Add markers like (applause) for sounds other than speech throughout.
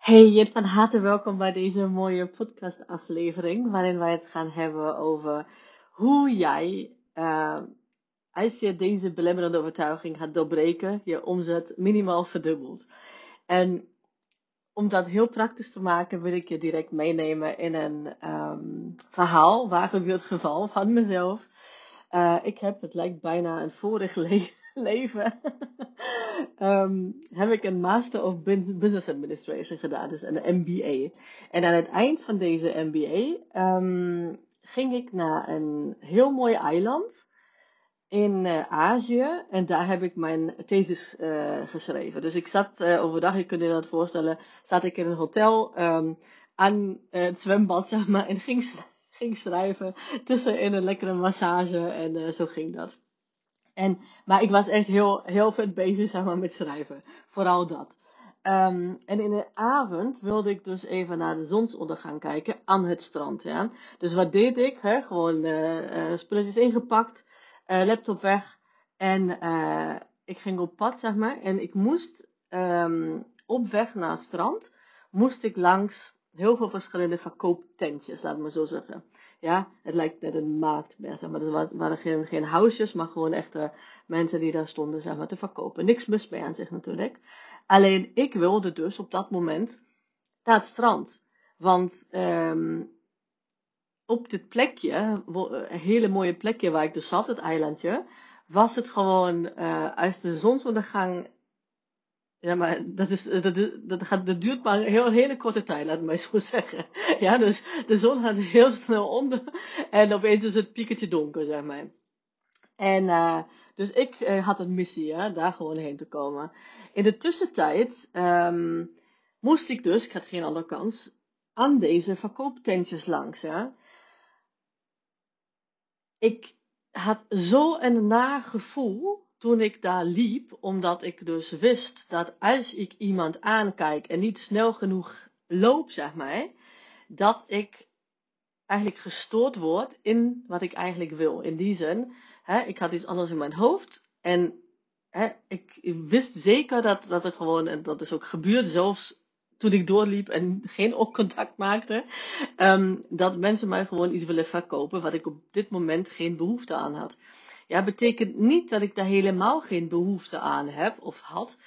Hey, Jit, van harte welkom bij deze mooie podcast-aflevering, waarin wij het gaan hebben over hoe jij, uh, als je deze belemmerende overtuiging gaat doorbreken, je omzet minimaal verdubbelt. En om dat heel praktisch te maken, wil ik je direct meenemen in een um, verhaal, waar gebeurt geval van mezelf. Uh, ik heb, het lijkt bijna een vorig (laughs) leven um, heb ik een Master of Business Administration gedaan, dus een MBA. En aan het eind van deze MBA um, ging ik naar een heel mooi eiland in uh, Azië en daar heb ik mijn thesis uh, geschreven. Dus ik zat uh, overdag, je kunt je dat voorstellen, zat ik in een hotel um, aan het zwembad, maar, en ging, ging schrijven tussen in een lekkere massage en zo ging dat. En, maar ik was echt heel, heel vet bezig zeg maar, met schrijven. Vooral dat. Um, en in de avond wilde ik dus even naar de zonsondergang kijken aan het strand. Ja. Dus wat deed ik? Hè? Gewoon uh, spulletjes ingepakt, uh, laptop weg. En ik ging op pad, zeg maar. En ik moest um, op weg naar het strand, moest ik langs heel veel verschillende verkooptentjes, laat me zo zeggen. Ja, het lijkt net een markt maar. Er waren geen, geen maar gewoon echte mensen die daar stonden, zeg maar, te verkopen. Niks mis mee aan zich natuurlijk. Alleen ik wilde dus op dat moment naar het strand. Want um, op dit plekje, een hele mooie plekje waar ik dus zat, het eilandje, was het gewoon, uh, als de zonsondergang ja, maar dat, is, dat, dat, gaat, dat duurt maar een heel, hele korte tijd, laat mij zo (laughs) zeggen. Ja, dus de zon gaat heel snel onder en opeens is het pieketje donker, zeg maar. En uh, dus ik uh, had een missie, ja, daar gewoon heen te komen. In de tussentijd um, moest ik dus, ik had geen andere kans, aan deze verkooptentjes langs. Ja. Ik had zo een nagevoel toen ik daar liep, omdat ik dus wist dat als ik iemand aankijk en niet snel genoeg loop, zeg maar, dat ik eigenlijk gestoord word in wat ik eigenlijk wil. In die zin, hè, ik had iets anders in mijn hoofd en hè, ik wist zeker dat, dat er gewoon, en dat is ook gebeurd, zelfs toen ik doorliep en geen oogcontact maakte, um, dat mensen mij gewoon iets willen verkopen wat ik op dit moment geen behoefte aan had. Ja, betekent niet dat ik daar helemaal geen behoefte aan heb of had.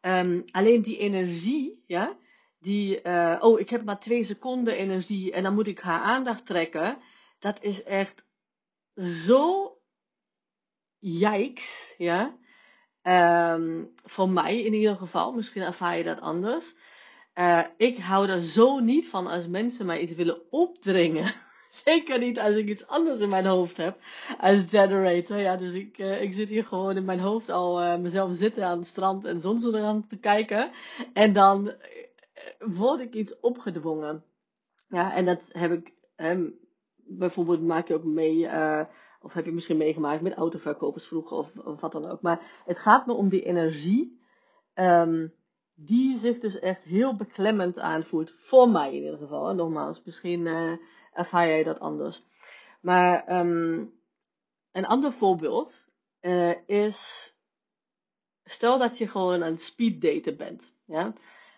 Um, alleen die energie, ja, die, uh, oh, ik heb maar twee seconden energie en dan moet ik haar aandacht trekken. Dat is echt zo yikes, ja. Um, voor mij in ieder geval, misschien ervaar je dat anders. Uh, ik hou er zo niet van als mensen mij iets willen opdringen. (laughs) Zeker niet als ik iets anders in mijn hoofd heb als generator. Ja, dus ik, uh, ik zit hier gewoon in mijn hoofd al uh, mezelf zitten aan het strand en zonsondergang te kijken. En dan uh, word ik iets opgedwongen. Ja, en dat heb ik, um, bijvoorbeeld maak je ook mee, of heb je misschien meegemaakt met autoverkopers vroeger of, of wat dan ook. Maar het gaat me om die energie. Um, die zich dus echt heel beklemmend aanvoelt. Voor mij in ieder geval. En nogmaals, misschien ervaar jij dat anders. Maar um, een ander voorbeeld uh, is. Stel dat je gewoon aan speeddaten bent. Ja?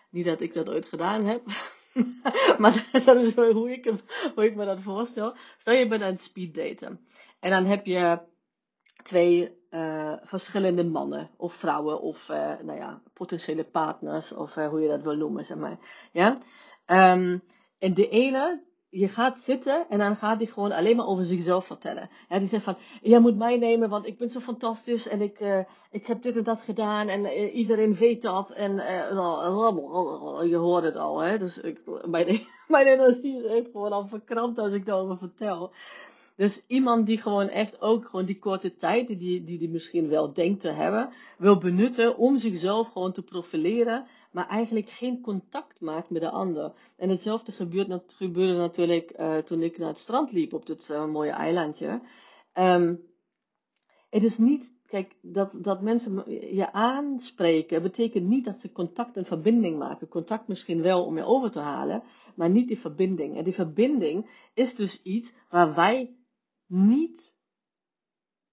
Niet dat ik dat ooit gedaan heb. (laughs) maar (laughs) dat is hoe ik, hoe ik me dat voorstel. Stel je bent aan het speeddaten. En dan heb je twee uh, verschillende mannen of vrouwen of uh, nou ja, potentiële partners of hoe je dat wil noemen, zeg maar. Ja? Um, en de ene, je gaat zitten en dan gaat hij gewoon alleen maar over zichzelf vertellen. Ja, die zegt van, jij moet mij nemen, want ik ben zo fantastisch en ik, ik heb dit en dat gedaan en iedereen weet dat en (laughs) je hoort het al, hè. Dus ik, mijn, (laughs) mijn energie is echt gewoon al verkrampt als ik daarover vertel. Dus iemand die gewoon echt ook gewoon die korte tijd, die die, die misschien wel denkt te hebben, wil benutten om zichzelf gewoon te profileren, maar eigenlijk geen contact maakt met de ander. En hetzelfde gebeurde natuurlijk uh, toen ik naar het strand liep op dit uh, mooie eilandje. Um, het is niet, kijk, dat, dat mensen je aanspreken, betekent niet dat ze contact en verbinding maken. Contact misschien wel om je over te halen, maar niet die verbinding. En die verbinding is dus iets waar wij niet,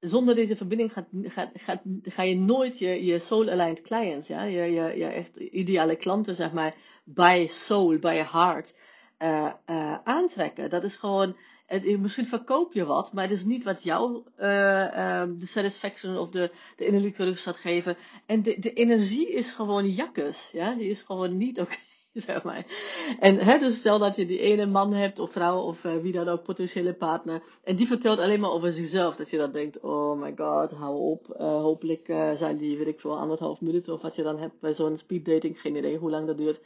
zonder deze verbinding gaat, gaat, ga je nooit je, je soul-aligned clients, ja, je, je, je echt ideale klanten, zeg maar, by soul, by heart uh, aantrekken. Dat is gewoon, het, misschien verkoop je wat, maar het is niet wat jou uh, de satisfaction of de, de innerlijke rust gaat geven. En de, de energie is gewoon jakkes, ja, die is gewoon niet oké. (laughs) zeg maar. En hè, dus stel dat je die ene man hebt of vrouw of uh, wie dan ook, potentiële partner. En die vertelt alleen maar over zichzelf. Dat je dan denkt, oh my god, hou op. Uh, hopelijk uh, zijn die, weet ik veel, anderhalf minuten of wat je dan hebt bij zo'n speeddating. Geen idee hoe lang dat duurt.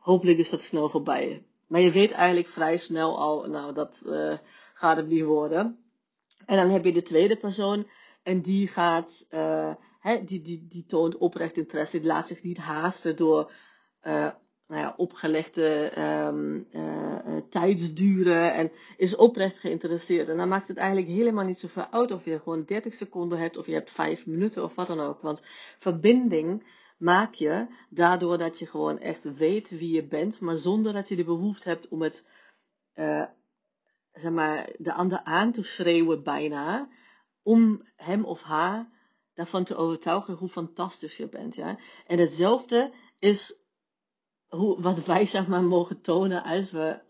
Hopelijk is dat snel voorbij. Maar je weet eigenlijk vrij snel al, nou dat gaat het niet worden. En dan heb je de tweede persoon. En die gaat, die, die, die toont oprecht interesse. Die laat zich niet haasten door nou ja, opgelegde um, uh, tijdsduren en is oprecht geïnteresseerd. En dan maakt het eigenlijk helemaal niet zoveel uit of je gewoon 30 seconden hebt of je hebt 5 minuten of wat dan ook. Want verbinding maak je daardoor dat je gewoon echt weet wie je bent, maar zonder dat je de behoefte hebt om het, uh, zeg maar, de ander aan te schreeuwen bijna, om hem of haar daarvan te overtuigen hoe fantastisch je bent. Ja? En hetzelfde is hoe, wat wij zeg maar mogen tonen als we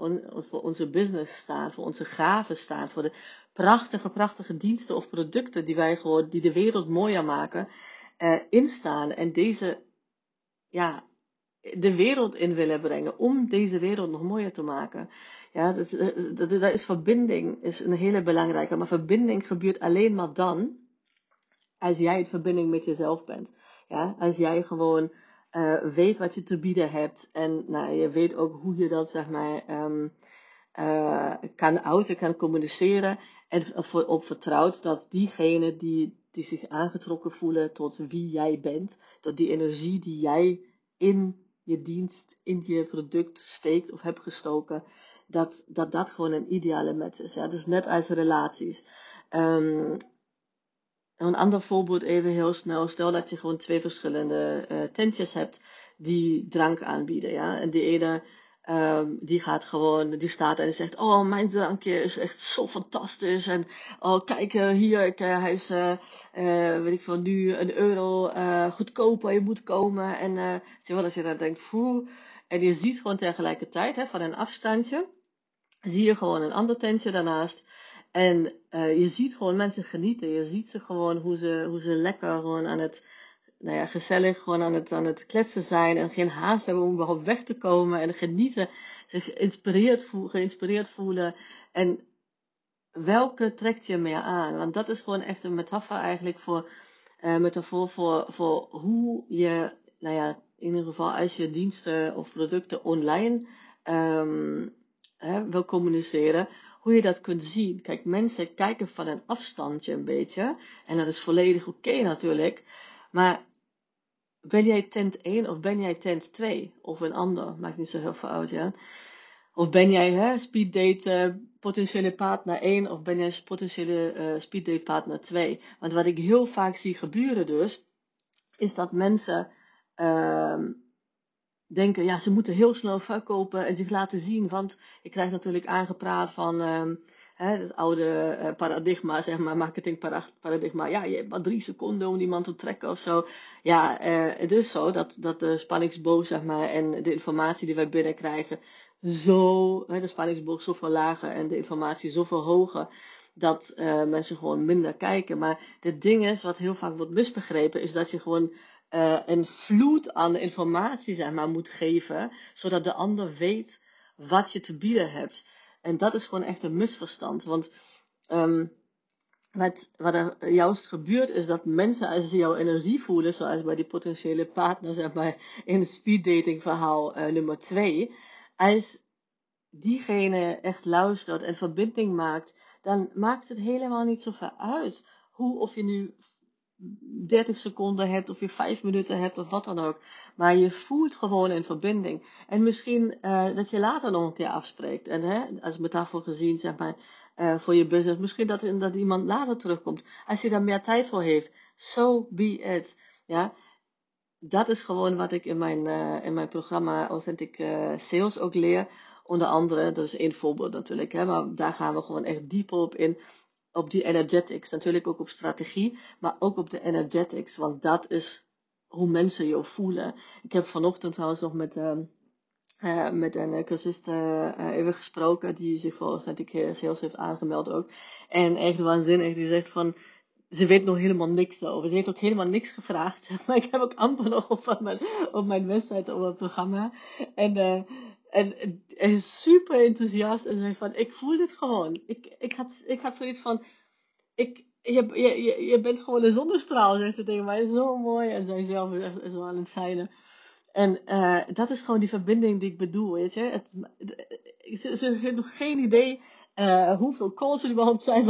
voor onze business staan, voor onze gaven staan, voor de prachtige, prachtige diensten of producten die wij gewoon, die de wereld mooier maken, uh, instaan en deze, ja, de wereld in willen brengen om deze wereld nog mooier te maken. Ja, dat, dat, dat is verbinding, is een hele belangrijke, maar verbinding gebeurt alleen maar dan als jij in verbinding met jezelf bent. Ja, als jij gewoon uh, weet wat je te bieden hebt. En nou, je weet ook hoe je dat zeg maar um, kan uiten, kan communiceren. En op vertrouwt dat diegene die, die zich aangetrokken voelen tot wie jij bent, tot die energie die jij in je dienst, in je product steekt of hebt gestoken, dat dat, dat gewoon een ideale match is. Ja? Dus net als relaties. Um, een ander voorbeeld even heel snel. Stel dat je gewoon twee verschillende uh, tentjes hebt die drank aanbieden. Ja? En die ene um, die gaat gewoon, die staat en zegt, oh mijn drankje is echt zo fantastisch. En oh kijk uh, hier, ik, uh, hij is, weet ik veel, nu een euro goedkoper, je moet komen. En uh, zie dat je dan denkt, poeh. En je ziet gewoon tegelijkertijd, hè, van een afstandje, zie je gewoon een ander tentje daarnaast. En uh, je ziet gewoon mensen genieten. Je ziet ze gewoon hoe ze, hoe ze lekker gewoon aan het, nou ja, gezellig gewoon aan het, aan het kletsen zijn. En geen haast hebben om überhaupt weg te komen. En genieten. Zich geïnspireerd, voelen, geïnspireerd voelen. En welke trekt je meer aan? Want dat is gewoon echt een metafoor eigenlijk voor, uh, metafoor voor, voor hoe je, nou ja, in ieder geval als je diensten of producten online um, hè, wil communiceren hoe je dat kunt zien. Kijk, mensen kijken van een afstandje een beetje. En dat is volledig oké natuurlijk. Maar ben jij tent 1 of ben jij tent 2? Of een ander, maakt niet zo heel veel uit, ja. Of ben jij hè, speeddate uh, potentiële partner 1 of ben jij potentiële uh, speeddate partner 2? Want wat ik heel vaak zie gebeuren dus, is dat mensen uh, denken, ja, ze moeten heel snel verkopen en zich laten zien. Want je krijgt natuurlijk aangepraat van uh, hè, het oude uh, paradigma, zeg maar, marketing paradigma. Ja, je hebt maar drie seconden om iemand te trekken of zo. Ja, uh, het is zo dat, dat de spanningsboog, zeg maar, en de informatie die wij binnenkrijgen, zo, hè, de spanningsboog zoveel lager en de informatie zoveel hoger. Dat uh, mensen gewoon minder kijken. Maar het ding is, wat heel vaak wordt misbegrepen, is dat je gewoon uh, een vloed aan informatie zeg maar, moet geven, zodat de ander weet wat je te bieden hebt. En dat is gewoon echt een misverstand. Want um, wat, wat er juist gebeurt is dat mensen als ze jouw energie voelen, zoals bij die potentiële partner zeg maar, in het speeddating verhaal uh, nummer 2, als diegene echt luistert en verbinding maakt, dan maakt het helemaal niet zoveel uit hoe of je nu 30 seconden hebt of je 5 minuten hebt of wat dan ook. Maar je voelt gewoon een verbinding. En misschien uh, dat je later nog een keer afspreekt. En hè, als metafoor gezien, zeg maar, uh, voor je business. Misschien dat, dat iemand later terugkomt. Als je daar meer tijd voor heeft. So be it. Ja. Dat is gewoon wat ik in mijn, uh, in mijn programma Authentic Sales ook leer. Onder andere, dat is één voorbeeld natuurlijk, hè, maar daar gaan we gewoon echt dieper op in op die energetics. Natuurlijk ook op strategie, maar ook op de energetics. Want dat is hoe mensen je voelen. Ik heb vanochtend trouwens nog met, uh, uh, met een cursist uh, even gesproken, die zich volgens natuurlijk sales heeft aangemeld ook. En echt waanzinnig, die zegt van, ze weet nog helemaal niks over. Ze heeft ook helemaal niks gevraagd. (laughs) Maar ik heb ook amper nog op mijn, op mijn website op het programma. En, en hij is super enthousiast en zei van, ik voel dit gewoon. Ik, ik, had, ik had zoiets van, ik, je, je, je bent gewoon een zonnestraal, zegt ze tegen mij. Zo mooi. En zij zelf is echt aan het zijnen. En uh, dat is gewoon die verbinding die ik bedoel, weet je. Het, ze, ze nog geen idee uh, hoeveel calls er überhaupt zijn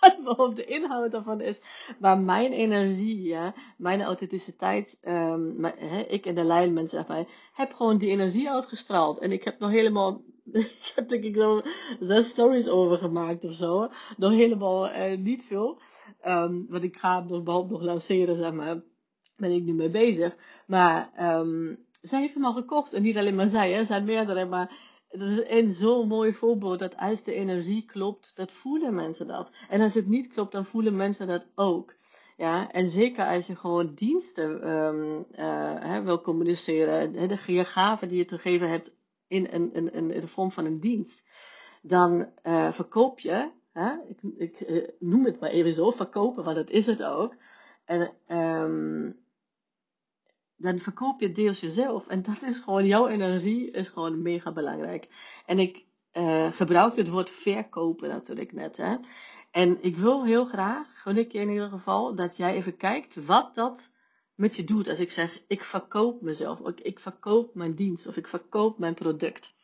(laughs) wat de inhoud daarvan is. Maar mijn energie, ja, mijn authenticiteit, um, ik en de lijn, zeg maar, heb gewoon die energie uitgestraald. En ik heb nog helemaal, (laughs) ik heb denk ik zo zes stories over gemaakt of zo. Nog helemaal uh, niet veel. Um, want ik ga nog, behalve nog lanceren, zeg maar. Ben ik nu mee bezig. Maar um, zij heeft hem al gekocht. En niet alleen maar zij, hè. Er zijn meerdere, maar het is een zo'n mooi voorbeeld dat als de energie klopt, dat voelen mensen dat. En als het niet klopt, dan voelen mensen dat ook. Ja, en zeker als je gewoon diensten um, uh, hè, wil communiceren, de, je gaven die je te geven hebt in, een, de vorm van een dienst, dan uh, verkoop je, hè, ik, ik uh, noem het maar even zo, verkopen, want dat is het ook. En um, dan verkoop je deels jezelf. En dat is gewoon, jouw energie is gewoon mega belangrijk. En ik uh, gebruik het woord verkopen natuurlijk net. Hè? En ik wil heel graag, gun ik in ieder geval, dat jij even kijkt wat dat met je doet. Als ik zeg, ik verkoop mezelf, of ik verkoop mijn dienst, of ik verkoop mijn product.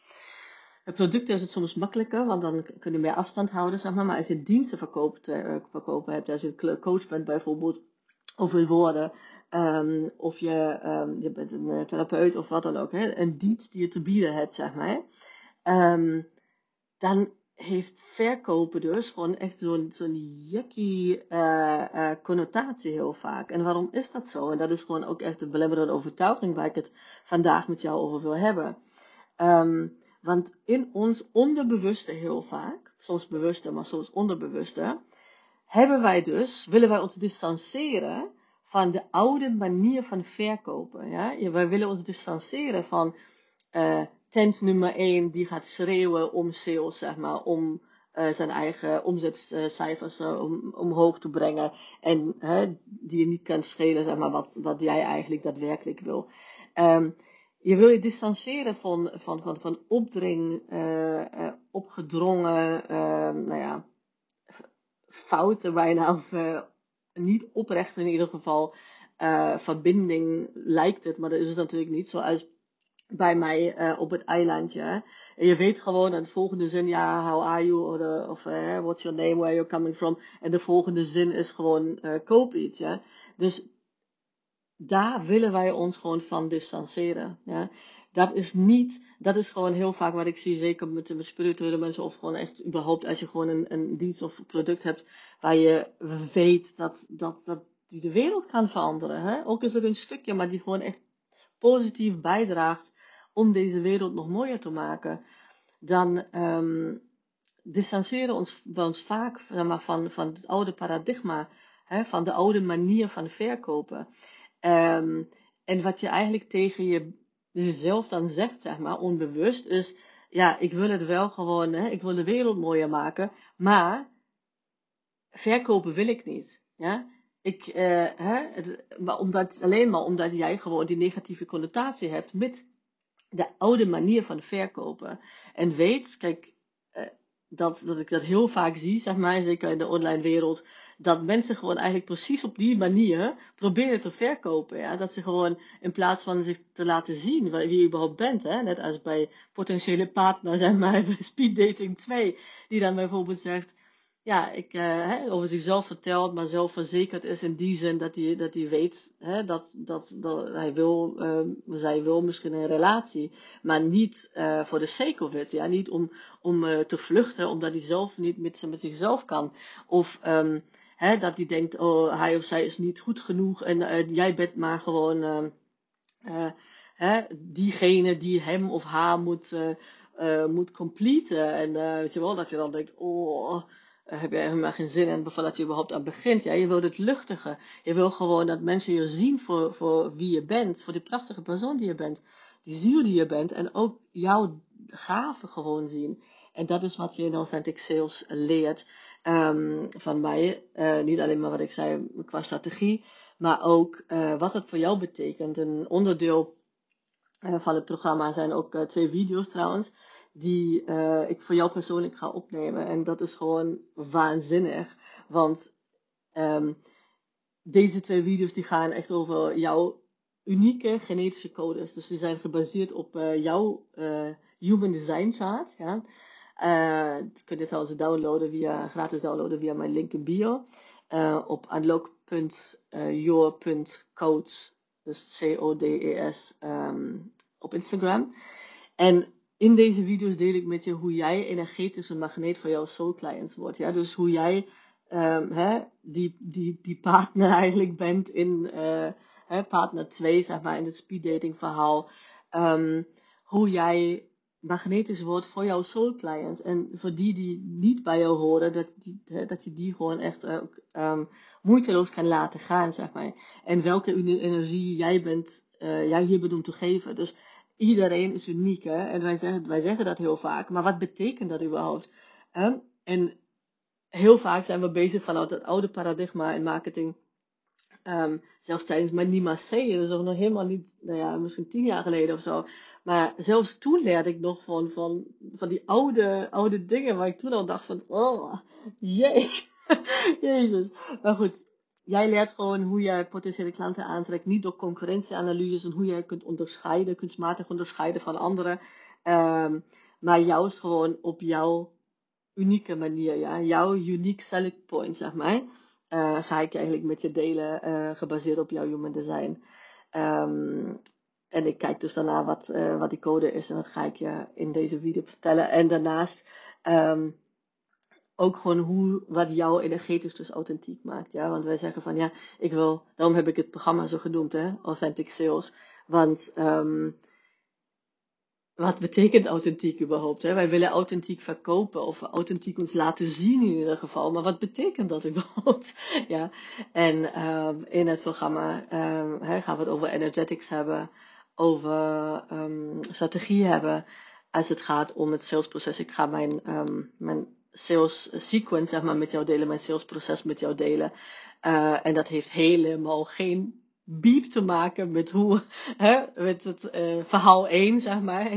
Het product is het soms makkelijker, want dan kun je meer afstand houden, zeg maar. Maar als je diensten verkoopt, uh, verkopen hebt, als je coach bent bijvoorbeeld, of wil worden, Um, of je, um, je bent een eh, therapeut of wat dan ook, hè, een dienst die je te bieden hebt, zeg maar. Um, dan heeft verkopen dus gewoon echt zo'n zo'n uh, uh, connotatie heel vaak. En waarom is dat zo? En dat is gewoon ook echt de belemmerende overtuiging waar ik het vandaag met jou over wil hebben. Want in ons onderbewuste heel vaak, soms bewuste, maar soms onderbewuste, hebben wij dus, willen wij ons distancieren van de oude manier van verkopen. Ja? Wij willen ons distancieren van uh, tent nummer 1 die gaat schreeuwen om sales, zeg maar, om uh, zijn eigen omzetcijfers uh, om, omhoog te brengen. En die je niet kan schelen, zeg maar, wat, wat jij eigenlijk daadwerkelijk wil. Um, je wil je distancieren van, van, van, van opdring, opgedrongen, nou ja, fouten bijna, of niet oprecht in ieder geval uh, verbinding lijkt het, maar dat is het natuurlijk niet zoals bij mij uh, op het eilandje. En je weet gewoon in de volgende zin, ja, how are you, of, uh, what's your name, where you're coming from. En de volgende zin is gewoon, koop iets, ja. Dus daar willen wij ons gewoon van distancieren, ja. Dat is niet, dat is gewoon heel vaak wat ik zie, zeker met de spirituele mensen, of gewoon echt überhaupt als je gewoon een, een dienst of product hebt waar je weet dat, dat, dat die de wereld kan veranderen. Hè? Ook is het een stukje, maar die gewoon echt positief bijdraagt om deze wereld nog mooier te maken. Dan um, distancieren ons, we ons vaak van, van het oude paradigma, hè, van de oude manier van verkopen. Um, en wat je eigenlijk tegen je jezelf dan zegt, zeg maar, onbewust, is, ja, ik wil het wel gewoon, hè, ik wil de wereld mooier maken, maar verkopen wil ik niet. Ja? Ik, uh, hè, maar omdat, alleen maar omdat jij gewoon die negatieve connotatie hebt met de oude manier van verkopen. En weet, kijk, uh, dat, dat ik dat heel vaak zie, zeg maar, zeker in de online wereld, dat mensen gewoon eigenlijk precies op die manier proberen te verkopen. Ja? Dat ze gewoon in plaats van zich te laten zien wie je überhaupt bent, hè? net als bij potentiële partners (laughs) en bij speed dating 2, die dan bijvoorbeeld zegt, ja, ik, uh, over zichzelf vertelt, maar zelfverzekerd is in die zin dat hij, dat hij weet dat, dat, dat hij wil, uh, zij wil misschien een relatie, maar niet uh, voor de sake of it. Ja? Niet om, om uh, te vluchten, omdat hij zelf niet met, met zichzelf kan. Of hè, dat hij denkt, oh, hij of zij is niet goed genoeg en jij bent maar gewoon hè, diegene die hem of haar moet, moet completen. En weet je wel, dat je dan denkt, oh heb je helemaal geen zin in voordat je überhaupt aan begint. Ja, je wilt het luchtige. Je wil gewoon dat mensen je zien voor, voor wie je bent, voor die prachtige persoon die je bent. die ziel die je bent en ook jouw gaven gewoon zien. En dat is wat je in Authentic Sales leert um, van mij. Uh, niet alleen maar wat ik zei qua strategie, maar ook uh, wat het voor jou betekent. Een onderdeel van het programma zijn ook twee video's trouwens, die ik voor jou persoonlijk ga opnemen. En dat is gewoon waanzinnig, want um, deze twee video's die gaan echt over jouw unieke genetische codes. Dus die zijn gebaseerd op jouw Human Design Chart. Ja. Uh, kun je trouwens downloaden via, gratis downloaden via mijn link in bio. Op unlock.your.coach, dus C-O-D-E-S, um, op Instagram. En in deze video's deel ik met je hoe jij energetisch een magneet voor jouw soul clients wordt. Ja? Dus hoe jij um, hè, die, die, die partner (laughs) eigenlijk bent in uh, hè, partner 2, zeg maar, in het speed dating verhaal. Um, hoe jij magnetisch wordt voor jouw soul client. En voor die die niet bij jou horen, dat, dat je die gewoon echt ook um, moeiteloos kan laten gaan, zeg maar. En welke energie jij bent, uh, jij hier bedoelt te geven. Dus iedereen is uniek, hè. En wij zeggen, wij zeggen dat heel vaak. Maar wat betekent dat überhaupt? Um, en heel vaak zijn we bezig vanuit het oude paradigma in marketing. Um, zelfs tijdens mijn Nima C, dat is ook nog helemaal niet, nou ja, misschien tien jaar geleden of zo. Maar zelfs toen leerde ik nog van, van, van die oude, oude dingen waar ik toen al dacht van, oh, jezus. (laughs) jezus. Maar goed, jij leert gewoon hoe je potentiële klanten aantrekt, niet door concurrentieanalyses en hoe je kunt onderscheiden, kunstmatig onderscheiden van anderen. Um, maar juist gewoon op jouw unieke manier, ja, jouw unique selling point, zeg maar. Uh, ga ik eigenlijk met je delen, uh, gebaseerd op jouw human design. Um, en ik kijk dus daarna wat, uh, wat die code is en dat ga ik je in deze video vertellen. En daarnaast um, ook gewoon hoe, wat jouw energetisch dus authentiek maakt. Ja? Want wij zeggen van ja, ik wil, daarom heb ik het programma zo genoemd, hè, Authentic Sales. Want um, wat betekent authentiek überhaupt? Hè? Wij willen authentiek verkopen of authentiek ons laten zien in ieder geval. Maar wat betekent dat überhaupt? (laughs) ja. En um, in het programma um, hè, gaan we het over energetics hebben over strategie hebben als het gaat om het salesproces. Ik ga mijn, mijn sales sequence zeg maar, met jou delen, mijn salesproces met jou delen. Uh, en dat heeft helemaal geen biep te maken met hoe, hè, met het uh, verhaal 1, zeg maar.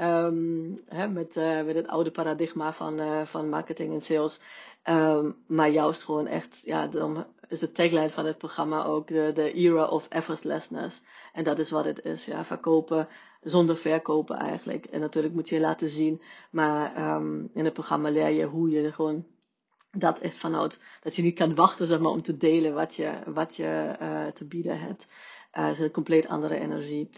um, (laughs) hè, met, uh, met het oude paradigma van, van marketing en sales. Um, maar juist gewoon echt, ja, dan is de tagline van het programma ook de era of effortlessness. En dat is wat het is, ja, verkopen zonder verkopen eigenlijk. En natuurlijk moet je laten zien, maar um, in het programma leer je hoe je gewoon dat echt vanuit, dat je niet kan wachten zeg maar, om te delen wat je, wat je uh, te bieden hebt. Uh, is een compleet andere energie.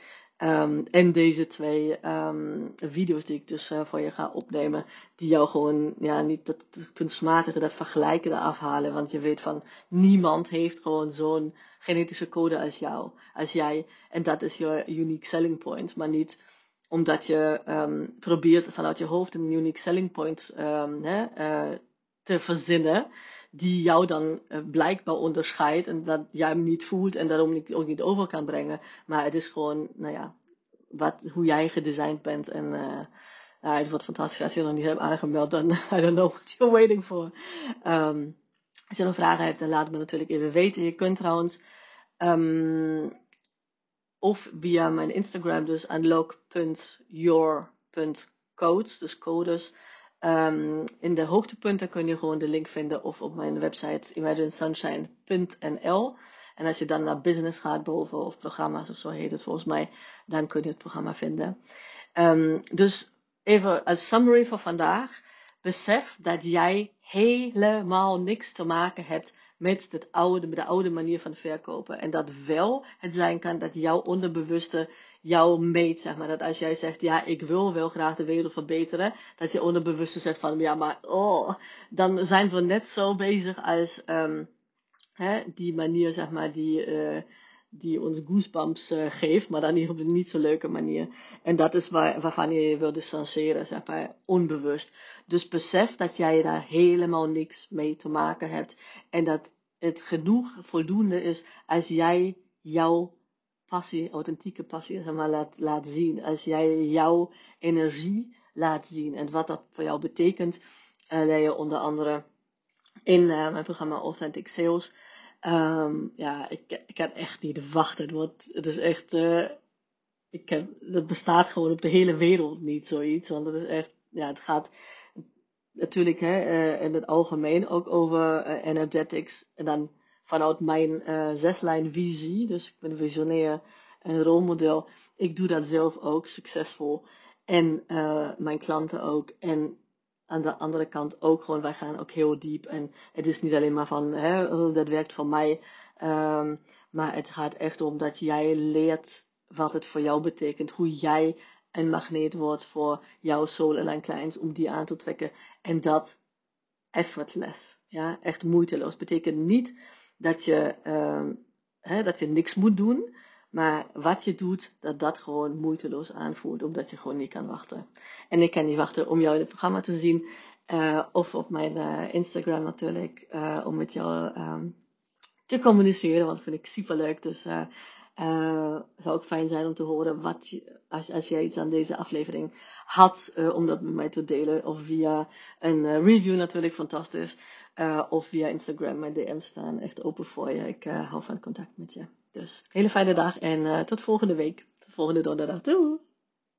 Um, en deze twee um, video's die ik dus uh, voor je ga opnemen, die jou gewoon, ja, niet dat, dat kunstmatige, dat vergelijken eraf halen. Want je weet van, niemand heeft gewoon zo'n genetische code als jou, als jij. En dat is je unique selling point, maar niet omdat je um, probeert vanuit je hoofd een unique selling point hè, uh, te verzinnen die jou dan uh, blijkbaar onderscheidt en dat jij hem niet voelt en daarom ook niet over kan brengen. Maar het is gewoon, nou ja, wat, hoe jij gedesigned bent en uh, ja, het wordt fantastisch als je nog niet hebt aangemeld, dan (laughs) I don't know what you're waiting for. Um, als je nog vragen hebt, dan laat me natuurlijk even weten. Je kunt trouwens um, of via mijn Instagram, dus unlock.your.codes, dus codes, Um, in de hoogtepunten kun je gewoon de link vinden of op mijn website imaginesunshine.nl. En als je dan naar business gaat boven of programma's of zo heet het volgens mij, dan kun je het programma vinden. Um, dus even als summary voor vandaag. Besef dat jij helemaal niks te maken hebt met, het oude, met de oude manier van verkopen. En dat wel het zijn kan dat jouw onderbewuste jou meet, zeg maar. Dat als jij zegt, ja, ik wil wel graag de wereld verbeteren, dat je onderbewuste zegt van, ja, maar, oh, dan zijn we net zo bezig als, um, hè, die manier, zeg maar, die, uh, die ons goosebumps uh, geeft, maar dan op een niet zo leuke manier. En dat is waar, waarvan je je wil distancieren, zeg maar, onbewust. Dus besef dat jij daar helemaal niks mee te maken hebt. En dat het genoeg voldoende is als jij jouw passie, authentieke passie, zeg maar, laat, laat zien. Als jij jouw energie laat zien en wat dat voor jou betekent, uh, leer je onder andere in uh, mijn programma Authentic Sales. Um, ja, ik, ik kan echt niet wachten. Het, wordt, het is echt, uh, ik heb, dat bestaat gewoon op de hele wereld niet zoiets. Want het is echt, ja, het gaat natuurlijk hè, in het algemeen ook over energetics. En dan vanuit mijn uh, zeslijn visie. Dus ik ben visionair en rolmodel. Ik doe dat zelf ook succesvol. En mijn klanten ook. En aan de andere kant ook gewoon, wij gaan ook heel diep. En het is niet alleen maar van, hè, oh, dat werkt voor mij. Um, maar het gaat echt om dat jij leert wat het voor jou betekent. Hoe jij een magneet wordt voor jouw soul en clients om die aan te trekken. En dat effortless. Ja, echt moeiteloos. Betekent niet dat je, um, hè, dat je niks moet doen. Maar wat je doet, dat dat gewoon moeiteloos aanvoelt, omdat je gewoon niet kan wachten. En ik kan niet wachten om jou in het programma te zien. Uh, of op mijn uh, Instagram natuurlijk, uh, om met jou um, te communiceren, want dat vind ik super leuk. Dus uh, zou ook fijn zijn om te horen wat als, als jij iets aan deze aflevering had, uh, om dat met mij te delen. Of via een uh, review natuurlijk, fantastisch. of via Instagram, mijn DM's staan echt open voor je. Ik hou van contact met je. Dus hele fijne dag en tot volgende week. Volgende donderdag. Doei!